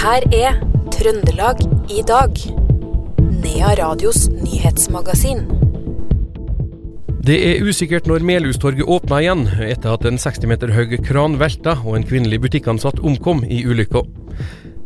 her er Trøndelag i dag. Nea Radios nyhetsmagasin. Det er usikkert når Melhustorget åpner igjen, etter at en 60 meter høy kran velta og en kvinnelig butikkansatt omkom i ulykka.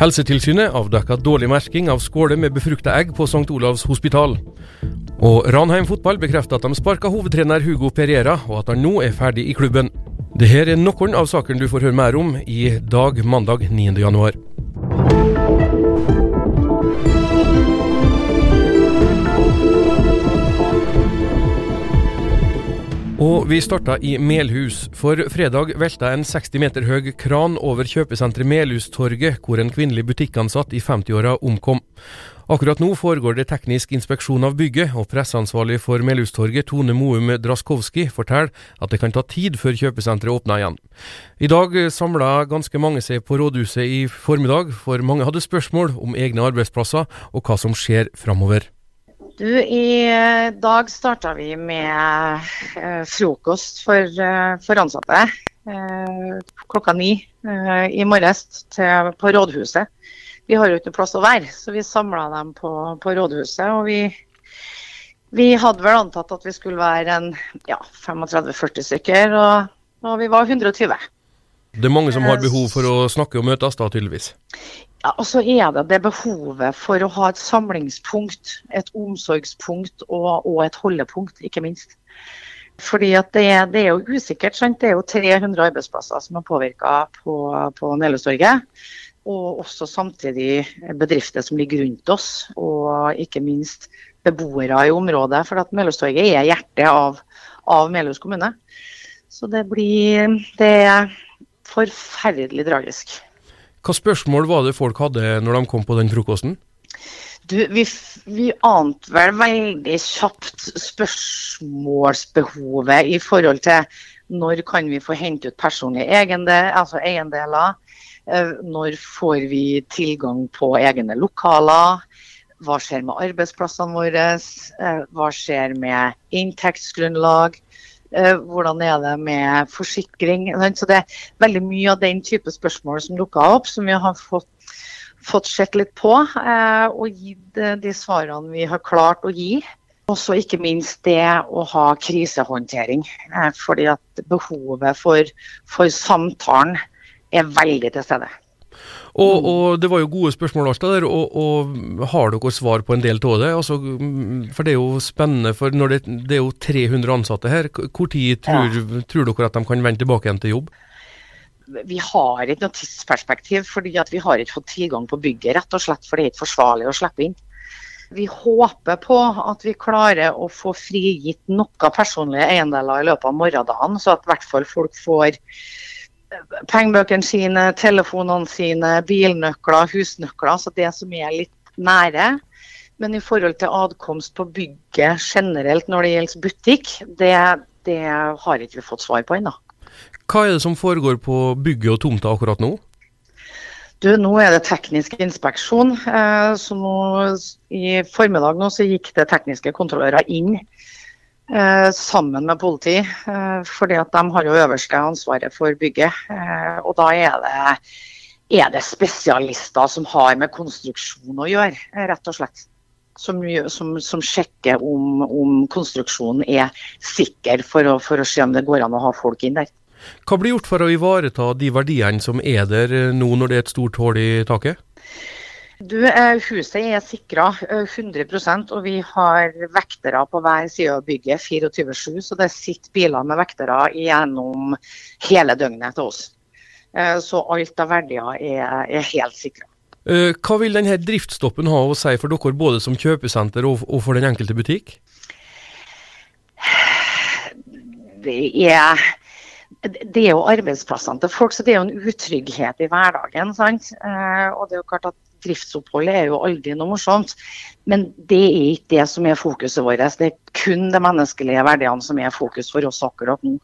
Helsetilsynet avdekka dårlig merking av skåler med befrukta egg på St. Olavs hospital. Og Ranheim fotball bekrefter at de sparka hovedtrener Hugo Pereira, og at han nå er ferdig i klubben. Dette er noen av sakene du får høre mer om i dag, mandag 9. Og vi starta i Melhus, for fredag velta en 60 meter høy kran over kjøpesenteret Melhustorget, hvor en kvinnelig butikkansatt i 50-åra omkom. Akkurat nå foregår det teknisk inspeksjon av bygget, og presseansvarlig for Melhustorget, Tone Moum Draskowski, forteller at det kan ta tid før kjøpesenteret åpner igjen. I dag samla ganske mange seg på rådhuset i formiddag, for mange hadde spørsmål om egne arbeidsplasser og hva som skjer framover. Du, I dag starta vi med eh, frokost for, eh, for ansatte eh, klokka ni eh, i morges på rådhuset. Vi har jo ikke plass å være, så vi samla dem på, på rådhuset. Og vi, vi, hadde vel antatt at vi skulle være ja, 35-40 stykker, og, og vi var 120. Det er mange som har behov for å snakke og møtes, da tydeligvis? Ja, og så er det det behovet for å ha et samlingspunkt, et omsorgspunkt og, og et holdepunkt, ikke minst. Fordi det, det, er jo usikkert. Sant? Det er jo 300 arbeidsplasser som er påvirka på, på Neløstorget. Og også samtidig bedrifter som ligger rundt oss, og ikke minst beboere i området. For at Melhustorget er hjertet av, av Melhus kommune. Så det blir Det er forferdelig tragisk. Hva spørsmål var det folk hadde når de kom på den frokosten? Du, vi, vi ante vel veldig kjapt spørsmålsbehovet i forhold til når kan vi få hente ut personlige eiendeler, altså eiendeler? Når får vi tilgang på egne lokaler? Hva skjer med arbeidsplassene våre? Hva skjer med inntektsgrunnlag? Hvordan er det med forsikring? Så det er veldig mye av den type spørsmål som dukka opp, som vi har fått, fått sett litt på. Og gitt de svarene vi har klart å gi. Også ikke minst det å ha krisehåndtering. Fordi at behovet for, for samtalen er veldig til stede. Og, og, Det var jo gode spørsmål, Arsta, der, og, og, har dere svar på en del av det? Altså, for Det er jo spennende, for det, det, er jo 300 ansatte her. Hvor tid tror, ja. tror, dere at de kan vende tilbake igjen til jobb? Vi har ikke noe tidsperspektiv, fordi vi har ikke fått tilgang på bygget. rett og slett, For det er ikke forsvarlig å slippe inn. Vi håper på at vi klarer å få frigitt noe personlige eiendeler i løpet av morgendagen, så at i hvert fall folk får pengebøkene sine, telefonene sine, bilnøkler, husnøkler. Så det som er litt nære. Men i forhold til adkomst på bygget generelt når det gjelder butikk, det, det har ikke vi fått svar på ennå. Hva er det som foregår på bygget og tomta akkurat nå? Du, Nå er det teknisk inspeksjon. Eh, så nå, I formiddag nå så gikk det tekniske kontrollører inn sammen med politi, eh, fordi at de har jo øverste ansvaret for bygget. Eh, og da er det, er det, spesialister som har med konstruksjon å gjøre, rett og slett. Som, som, som sjekker om, om, konstruksjonen er sikker, for å, for å se om det går an å ha folk inn der. Hva blir gjort for å ivareta de verdiene som er der nå når det er et stort hull i taket? Du, Huset er sikra 100% og vi har vektere på hver side av bygget 24-7. Så det sitter biler med vektere gjennom hele døgnet til oss. Så alt av verdier er, er helt sikra. Hva vil denne driftsstoppen ha å si for dere, både som kjøpesenter og, og for den enkelte butikk? Det er det er jo arbeidsplassene til folk, så det er jo en utrygghet i hverdagen. sant? og det er jo klart at driftsopphold er jo aldri noe morsomt. Men det er ikke det som er fokuset vårt. Det er kun de menneskelige verdiene som er fokus for oss akkurat nå.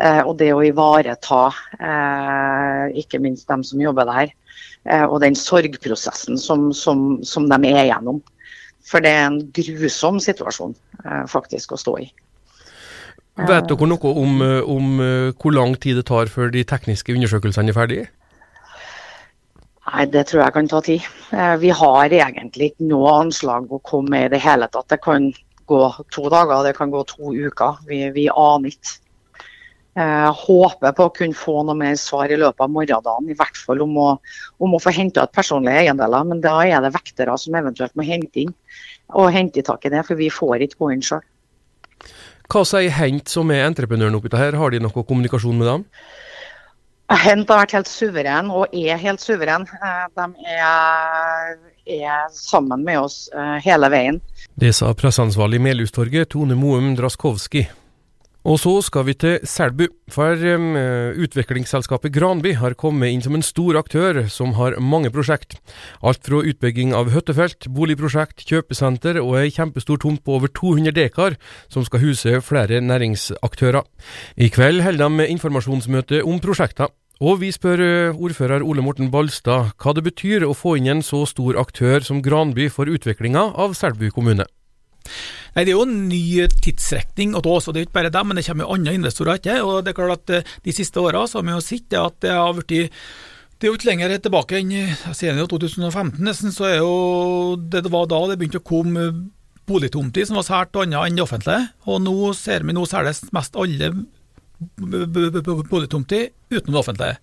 Eh, og det å ivareta eh, ikke minst dem som jobber der. Eh, og den sorgprosessen som, som, som, de er gjennom. For det er en grusom situasjon eh, faktisk å stå i. Vet dere noe om, om, hvor lang tid det tar før de tekniske undersøkelsene er ferdige? Nei, Det tror jeg kan ta tid. Eh, vi har egentlig ikke noe anslag å komme med i det hele tatt. Det kan gå to dager, det kan gå to uker. Vi, vi aner ikke. Jeg eh, håper på å kunne få noe mer svar i løpet av morgendagen, i hvert fall om å, om å få henta ut personlige eiendeler. Men da er det vektere som eventuelt må hente inn og hente tak i det, for vi får ikke gå inn sjøl. Hva sier Hent som er entreprenøren oppi her, har de noe kommunikasjon med dem? Hent har vært helt suveren, og er helt suveren. Eh, de er, er sammen med oss eh, hele veien. Det sa presseansvarlig i Melhustorget, Tone Moum Draskowski. Og så skal vi til Selbu, for um, utviklingsselskapet Granby har kommet inn som en stor aktør som har mange prosjekt. Alt fra utbygging av hyttefelt, boligprosjekt, kjøpesenter og ei kjempestor tomt på over 200 dekar som skal huse flere næringsaktører. I kveld holder de informasjonsmøte om prosjekter. Og vi spør eh, ordfører Ole Morten Balstad hva det betyr å få inn en så stor aktør som Granby for utviklinga av Selbu kommune. Nei, Det er jo en ny tidsrekning og det er ikke bare dem, men det kommer jo andre investorer etter. og det er klart at eh, De siste åra har vi jo sett at det har blitt det er jo ikke lenger tilbake enn jeg jo 2015, nesten, så er jo det, var da det begynte å komme boligtomter som var sært annet enn det offentlige. Og nå ser vi nå selges mest alle boligtomter utenom det offentlige.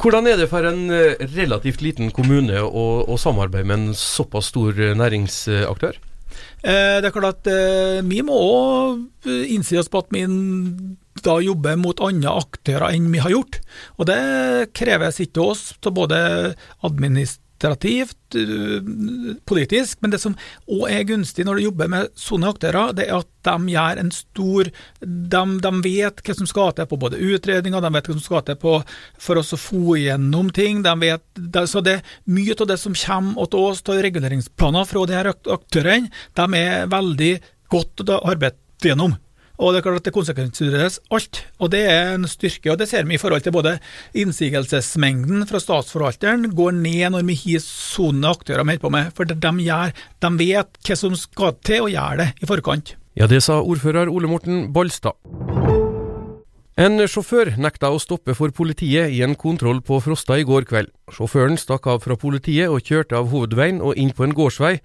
Hvordan er det for en eh, relativt liten kommune å, å samarbeide med en såpass stor eh, næringsaktør? Eh, det er klart at eh, vi må òg innse oss på at vi da jobber mot andre aktører enn vi har gjort. Og det kreves ikke oss til både administrasjon administrativt, eh, politisk, men det som òg er gunstig når du jobber med sånne aktører, det er at de gjør en stor De, de vet hva som skal til på både utredninger, de vet hva som skal til på for oss å få igjennom ting. De vet, de, så det Mye av det som kommer til oss av reguleringsplaner fra de her aktørene, de er veldig godt arbeidet gjennom. Og det er klart at det konsekvensutredes alt, og det er en styrke. og Det ser vi i forhold til både innsigelsesmengden fra statsforvalteren går ned når vi har sånne aktører vi holder på med. For de, gjør, de vet hva som skal til, og gjør det i forkant. Ja, det sa ordfører Ole Morten Balstad. En sjåfør nekta å stoppe for politiet i en kontroll på Frosta i går kveld. Sjåføren stakk av fra politiet og kjørte av hovedveien og inn på en gårdsvei,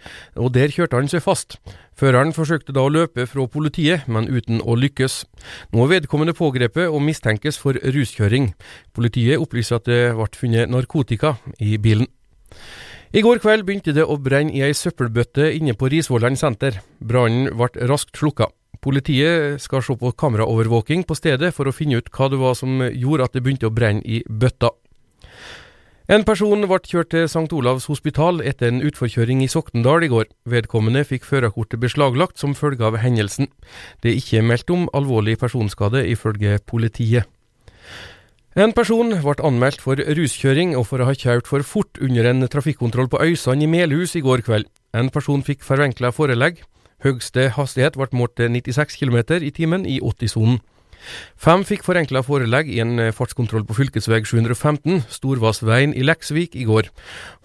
og der kjørte han seg fast. Føreren forsøkte da å løpe fra politiet, men uten å lykkes. Nå er vedkommende pågrepet og mistenkes for ruskjøring. Politiet opplyser at det ble funnet narkotika i bilen. I går kveld begynte det å brenne i ei søppelbøtte inne på Risvollan senter. Brannen ble raskt slukka. Politiet skal se på kameraovervåking på stedet for å finne ut hva det var som gjorde at det begynte å brenne i bøtta. En person ble kjørt til St. Olavs hospital etter en utforkjøring i Soknedal i går. Vedkommende fikk førerkortet beslaglagt som følge av hendelsen. Det er ikke meldt om alvorlig personskade, ifølge politiet. En person ble anmeldt for ruskjøring og for å ha kjørt for fort under en trafikkontroll på Øysand i Melhus i går kveld. En person fikk forvenkla forelegg. Høgste hastighet ble målt til 96 km i timen i 80-sonen. Fem fikk forenkla forelegg i en fartskontroll på fv. 715, Storvassveien i Leksvik, i går.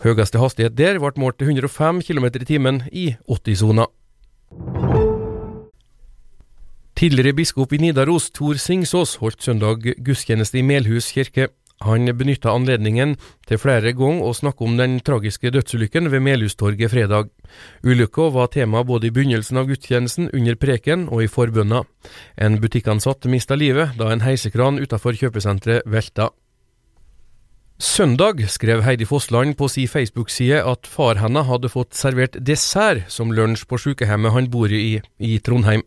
Høyeste hastighet der ble målt til 105 km i timen i 80-sona. Tidligere biskop i Nidaros, Tor Singsås, holdt søndag gudstjeneste i Melhus kirke. Han benytta anledningen til flere ganger å snakke om den tragiske dødsulykken ved Melhustorget fredag. Ulykka var tema både i begynnelsen av gudstjenesten, under preken og i forbønna. En butikkansatt mista livet da en heisekran utafor kjøpesenteret velta. Søndag skrev Heidi Fossland på si Facebook-side at far hennes hadde fått servert dessert som lunsj på sykehjemmet han bor i i Trondheim.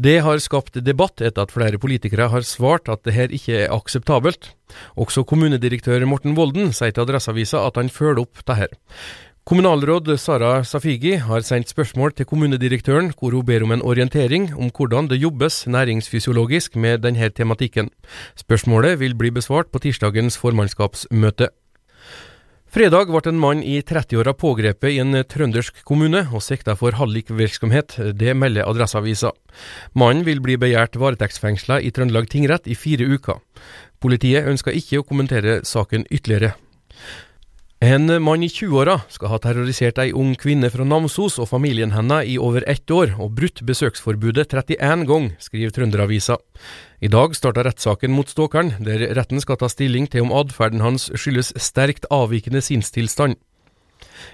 Det har skapt debatt etter at flere politikere har svart at det her ikke er akseptabelt. Også kommunedirektør Morten Volden sier til Adresseavisa at han følger opp dette. Kommunalråd Sara Safigi har sendt spørsmål til kommunedirektøren, hvor hun ber om en orientering om hvordan det jobbes næringsfysiologisk med denne tematikken. Spørsmålet vil bli besvart på tirsdagens formannskapsmøte. Fredag ble en mann i 30-åra pågrepet i en trøndersk kommune og sikta for hallikvirksomhet. Det melder Adresseavisa. Mannen vil bli begjært varetektsfengsla i Trøndelag tingrett i fire uker. Politiet ønsker ikke å kommentere saken ytterligere. En mann i 20-åra skal ha terrorisert ei ung kvinne fra Namsos og familien hennes i over ett år, og brutt besøksforbudet 31 ganger, skriver Trønderavisa. I dag starter rettssaken mot stalkeren, der retten skal ta stilling til om atferden hans skyldes sterkt avvikende sinnstilstand.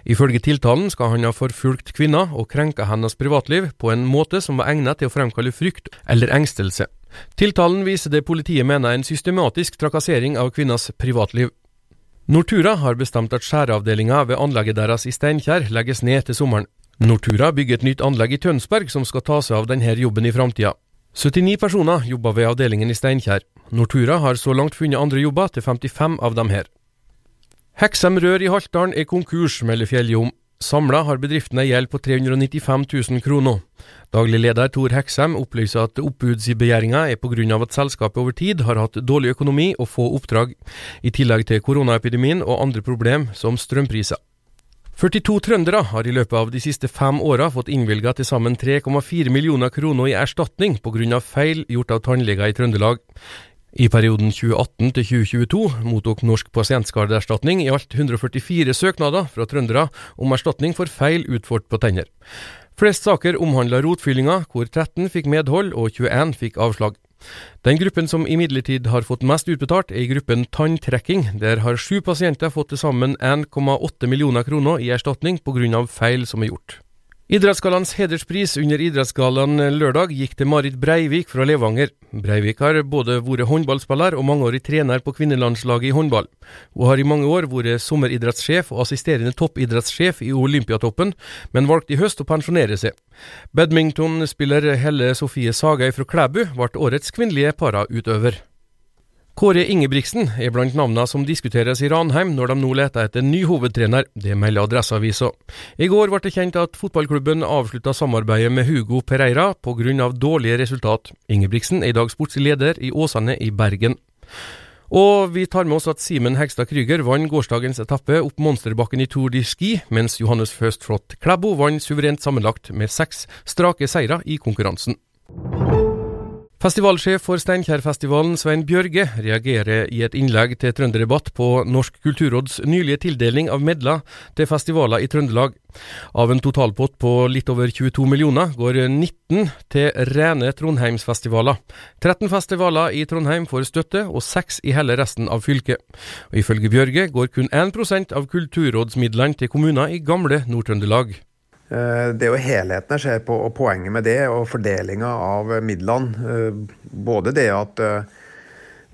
Ifølge tiltalen skal han ha forfulgt kvinna og krenka hennes privatliv på en måte som var egnet til å fremkalle frykt eller engstelse. Tiltalen viser det politiet mener er en systematisk trakassering av kvinnas privatliv. Nortura har bestemt at skjæreavdelinga ved anlegget deres i Steinkjer legges ned til sommeren. Nortura bygger et nytt anlegg i Tønsberg som skal ta seg av denne jobben i framtida. 79 personer jobber ved avdelingen i Steinkjer. Nortura har så langt funnet andre jobber til 55 av dem her. Heksem Rør i Haltdalen er konkurs, melder Fjelljom. Samla har bedriften ei gjeld på 395 000 kroner. Daglig leder Tor Heksem opplyser at oppbudsbegjæringa er pga. at selskapet over tid har hatt dårlig økonomi og få oppdrag, i tillegg til koronaepidemien og andre problem som strømpriser. 42 trøndere har i løpet av de siste fem åra fått innvilga til sammen 3,4 millioner kroner i erstatning pga. feil gjort av tannleger i Trøndelag. I perioden 2018 til 2022 mottok Norsk pasientskadeerstatning i alt 144 søknader fra trøndere om erstatning for feil utført på tenner. Flest saker omhandla rotfyllinger, hvor 13 fikk medhold og 21 fikk avslag. Den gruppen som imidlertid har fått mest utbetalt, er i gruppen tanntrekking. Der har sju pasienter fått til sammen 1,8 millioner kroner i erstatning pga. feil som er gjort. Idrettsgallaens hederspris under Idrettsgallaen lørdag gikk til Marit Breivik fra Levanger. Breivik har både vært håndballspiller og mangeårig trener på kvinnelandslaget i håndball. Hun har i mange år vært sommeridrettssjef og assisterende toppidrettssjef i Olympiatoppen, men valgte i høst å pensjonere seg. Badmintonspiller Helle Sofie Sagøy fra Klæbu ble årets kvinnelige parautøver. Kåre Ingebrigtsen er blant navnene som diskuteres i Ranheim når de nå leter etter ny hovedtrener, det melder Adresseavisa. I går ble det kjent at fotballklubben avslutta samarbeidet med Hugo Pereira pga. dårlige resultat. Ingebrigtsen er i dag sportsleder i Åsane i Bergen. Og vi tar med oss at Simen Hegstad Krüger vant gårsdagens etappe opp monsterbakken i Tour de Ski, mens Johannes Først Flått Klæbo vant suverent sammenlagt med seks strake seire i konkurransen. Festivalsjef for Steinkjerfestivalen, Svein Bjørge, reagerer i et innlegg til Trønderdebatt på Norsk kulturråds nylige tildeling av medler til festivaler i Trøndelag. Av en totalpott på litt over 22 millioner går 19 til rene Trondheimsfestivaler. 13 festivaler i Trondheim får støtte, og 6 i hele resten av fylket. Og Ifølge Bjørge går kun 1% av kulturrådsmidlene til kommuner i gamle Nord-Trøndelag. Eh, det er jo helheten jeg ser på, og poenget med det, og fordelinga av midlene. Eh, både det at eh,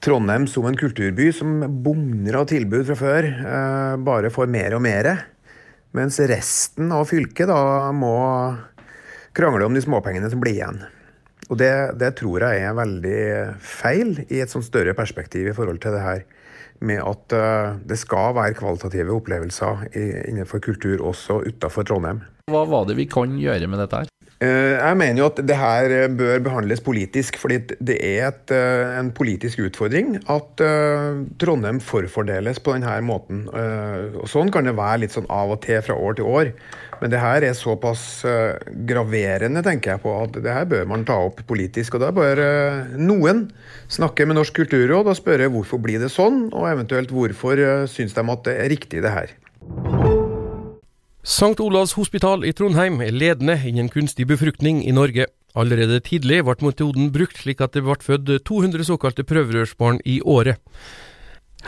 Trondheim som en kulturby som bugner av tilbud fra før, bare får mer og mer. Mens resten av fylket da må krangle om de småpengene som blir igjen. Og det, det tror jeg er veldig feil i et sånt større perspektiv i forhold til det her med at det skal være kvalitative opplevelser innenfor kultur også utenfor Trondheim. Hva var det vi kan gjøre med dette her? Eh, jeg mener jo at det her eh, bør behandles politisk, fordi det er et, eh, en politisk utfordring at Trondheim forfordeles på denne måten. Og Sånn kan det være litt sånn av og til fra år til år. Men det her er såpass graverende, tenker jeg på, at det her bør man ta opp politisk. Og da bør noen snakke med Norsk kulturråd og spørre hvorfor blir det sånn, og eventuelt hvorfor syns de at det er riktig det her. St. Olavs hospital i Trondheim er ledende innen kunstig befruktning i Norge. Allerede tidlig ble metoden brukt slik at det ble født 200 såkalte prøverørsbarn i året.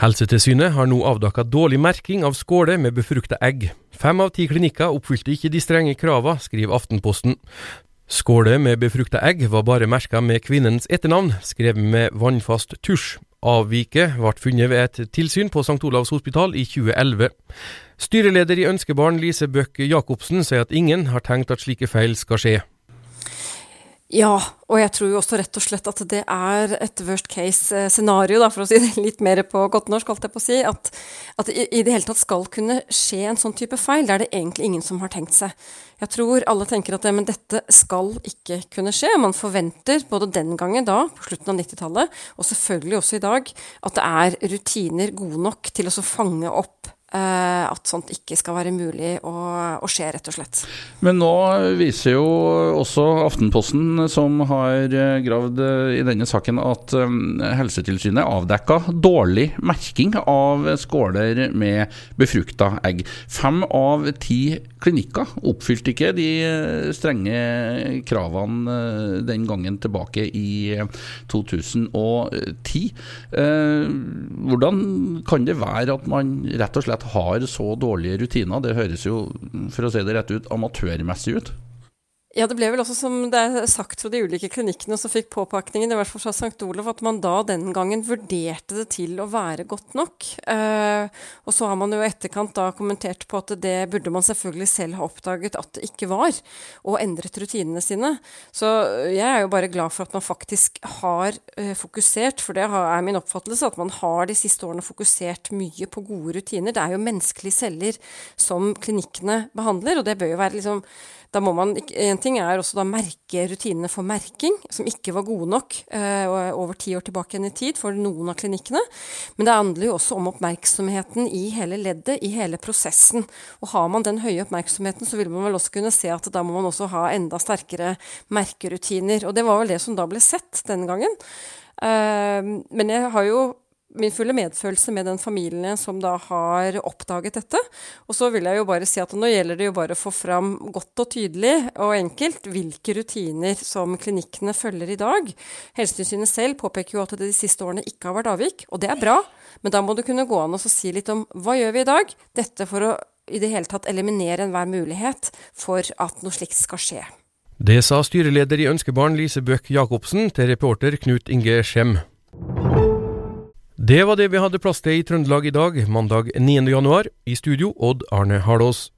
Helsetilsynet har nå avdekka dårlig merking av skåler med befrukta egg. Fem av ti klinikker oppfylte ikke de strenge kravene, skriver Aftenposten. Skåler med befrukta egg var bare merka med kvinnens etternavn, skrevet med vannfast tusj. Avviket ble funnet ved et tilsyn på St. Olavs hospital i 2011. Styreleder i Ønskebarn Lise Bøck Jacobsen sier at ingen har tenkt at slike feil skal skje. Ja, og jeg tror jo også rett og slett at det er et worst case-scenario, for å si det litt mer på godt norsk, holdt jeg på å si. At, at det i det hele tatt skal kunne skje en sånn type feil. Det er det egentlig ingen som har tenkt seg. Jeg tror alle tenker at ja, men dette skal ikke kunne skje. Man forventer både den gangen da, på slutten av 90-tallet, og selvfølgelig også i dag, at det er rutiner gode nok til å fange opp Eh, at sånt ikke skal være mulig å, å, skje, rett og slett. Men nå viser jo også Aftenposten, som har eh, gravd eh, i denne saken, at Helsetilsynet avdekka dårlig merking av skåler med befrukta egg. Fem av ti klinikker oppfylte ikke de strenge kravene den gangen tilbake i 2010. Hvordan kan det være at man rett og slett har så dårlige rutiner. Det høres jo, for å si det rett ut, amatørmessig ut. Ja, det ble vel også, som det er sagt fra de ulike klinikkene som fikk påpakningen, i hvert fall fra St. Olav, at man da den gangen vurderte det til å være godt nok. Eh, og så har man jo i etterkant da kommentert på at det burde man selvfølgelig selv ha oppdaget at det ikke var, og endret rutinene sine. Så jeg er jo bare glad for at man faktisk har eh, fokusert, for det er min oppfattelse at man har de siste årene fokusert mye på gode rutiner. Det er jo menneskelige celler som klinikkene behandler, og det bør jo være liksom da må man, En ting er også da merke rutinene for merking, som ikke var gode nok eh, over ti år tilbake igjen i tid for noen av klinikkene. Men det handler jo også om oppmerksomheten i hele leddet, i hele prosessen. Og har man den høye oppmerksomheten, så vil man vel også kunne se at da må man også ha enda sterkere merkerutiner. Og det var vel det som da ble sett den gangen. Eh, men jeg har jo min fulle medfølelse med den familien som da har oppdaget dette. Og så vil jeg jo bare si at nå gjelder det jo bare å få fram godt og tydelig og enkelt hvilke rutiner som klinikkene følger i dag. Helsetilsynet selv påpeker jo at det de siste årene ikke har vært avvik, og det er bra. Men da må det kunne gå an å si litt om hva gjør vi i dag? Dette for å i det hele tatt eliminere enhver mulighet for at noe slikt skal skje. Det sa styreleder i Ønskebarn Lise Bøck Jacobsen til reporter Knut Inge Skjem. Det var det vi hadde plass til i Trøndelag i dag, mandag 9. januar. I studio Odd Arne Harlås.